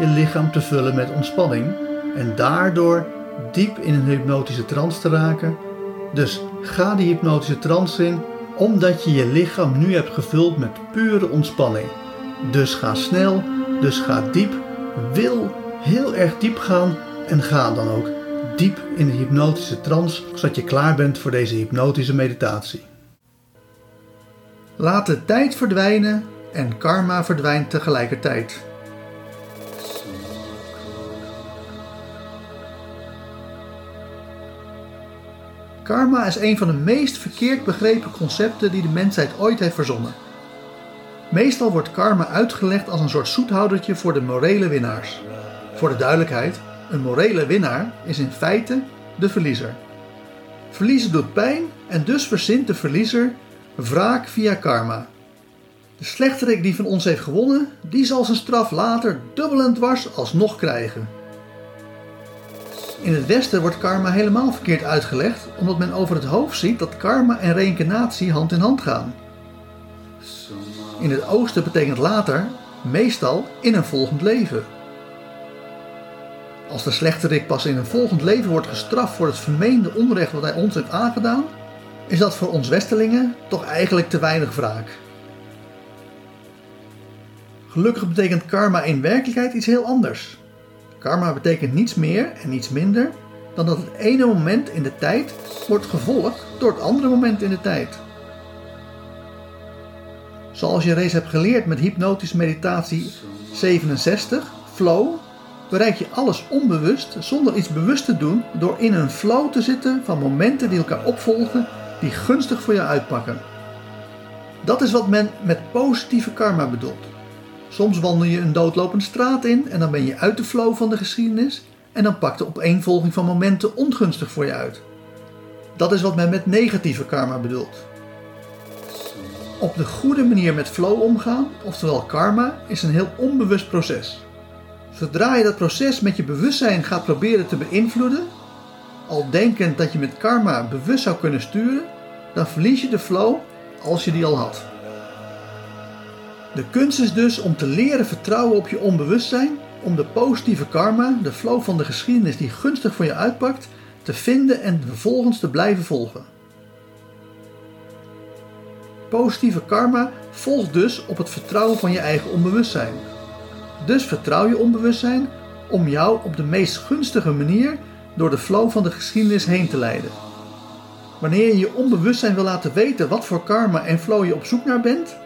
je lichaam te vullen met ontspanning. En daardoor diep in een hypnotische trance te raken. Dus ga die hypnotische trance in, omdat je je lichaam nu hebt gevuld met pure ontspanning. Dus ga snel, dus ga diep. Wil heel erg diep gaan en ga dan ook diep in de hypnotische trance, zodat je klaar bent voor deze hypnotische meditatie. Laat de tijd verdwijnen en karma verdwijnt tegelijkertijd. Karma is een van de meest verkeerd begrepen concepten die de mensheid ooit heeft verzonnen. Meestal wordt karma uitgelegd als een soort zoethoudertje voor de morele winnaars. Voor de duidelijkheid, een morele winnaar is in feite de verliezer. Verliezen doet pijn en dus verzint de verliezer wraak via karma. De slechterik die van ons heeft gewonnen, die zal zijn straf later dubbel en dwars alsnog krijgen. In het Westen wordt karma helemaal verkeerd uitgelegd, omdat men over het hoofd ziet dat karma en reïncarnatie hand in hand gaan. In het Oosten betekent later meestal in een volgend leven. Als de slechterik pas in een volgend leven wordt gestraft voor het vermeende onrecht wat hij ons heeft aangedaan, is dat voor ons Westelingen toch eigenlijk te weinig wraak. Gelukkig betekent karma in werkelijkheid iets heel anders. Karma betekent niets meer en niets minder dan dat het ene moment in de tijd wordt gevolgd door het andere moment in de tijd. Zoals je reeds hebt geleerd met hypnotische meditatie 67, flow, bereik je alles onbewust zonder iets bewust te doen door in een flow te zitten van momenten die elkaar opvolgen die gunstig voor je uitpakken. Dat is wat men met positieve karma bedoelt. Soms wandel je een doodlopende straat in en dan ben je uit de flow van de geschiedenis en dan pakt de opeenvolging van momenten ongunstig voor je uit. Dat is wat men met negatieve karma bedoelt. Op de goede manier met flow omgaan, oftewel karma, is een heel onbewust proces. Zodra je dat proces met je bewustzijn gaat proberen te beïnvloeden, al denkend dat je met karma bewust zou kunnen sturen, dan verlies je de flow als je die al had. De kunst is dus om te leren vertrouwen op je onbewustzijn, om de positieve karma, de flow van de geschiedenis die gunstig voor je uitpakt, te vinden en vervolgens te blijven volgen. Positieve karma volgt dus op het vertrouwen van je eigen onbewustzijn. Dus vertrouw je onbewustzijn om jou op de meest gunstige manier door de flow van de geschiedenis heen te leiden. Wanneer je je onbewustzijn wil laten weten wat voor karma en flow je op zoek naar bent,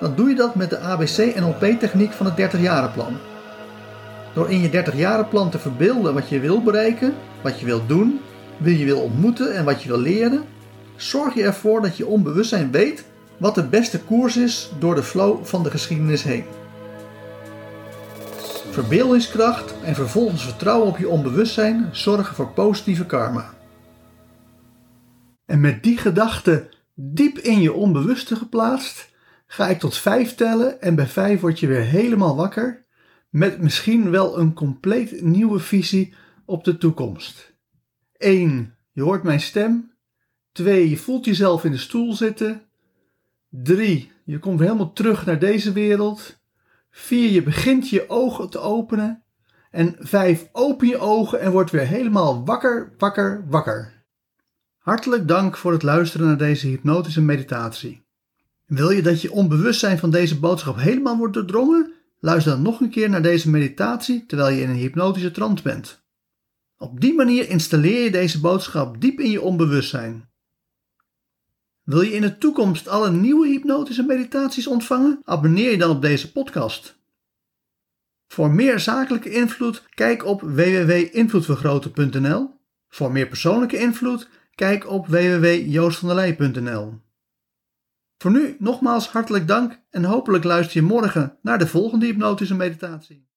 dan doe je dat met de ABC-NLP-techniek van het 30-jarenplan. Door in je 30-jarenplan te verbeelden wat je wil bereiken, wat je wilt doen, wie je wil ontmoeten en wat je wil leren, zorg je ervoor dat je onbewustzijn weet wat de beste koers is door de flow van de geschiedenis heen. Verbeeldingskracht en vervolgens vertrouwen op je onbewustzijn zorgen voor positieve karma. En met die gedachte diep in je onbewuste geplaatst, ga ik tot vijf tellen en bij vijf word je weer helemaal wakker met misschien wel een compleet nieuwe visie op de toekomst. 1. Je hoort mijn stem. 2. Je voelt jezelf in de stoel zitten. 3. Je komt helemaal terug naar deze wereld. 4. Je begint je ogen te openen. En 5. Open je ogen en word weer helemaal wakker, wakker, wakker. Hartelijk dank voor het luisteren naar deze hypnotische meditatie. Wil je dat je onbewustzijn van deze boodschap helemaal wordt doordrongen? Luister dan nog een keer naar deze meditatie terwijl je in een hypnotische trance bent. Op die manier installeer je deze boodschap diep in je onbewustzijn. Wil je in de toekomst alle nieuwe hypnotische meditaties ontvangen? Abonneer je dan op deze podcast. Voor meer zakelijke invloed, kijk op www.invloedvergroten.nl. Voor meer persoonlijke invloed, kijk op www.joostvandelij.nl. Voor nu nogmaals hartelijk dank en hopelijk luister je morgen naar de volgende hypnotische meditatie.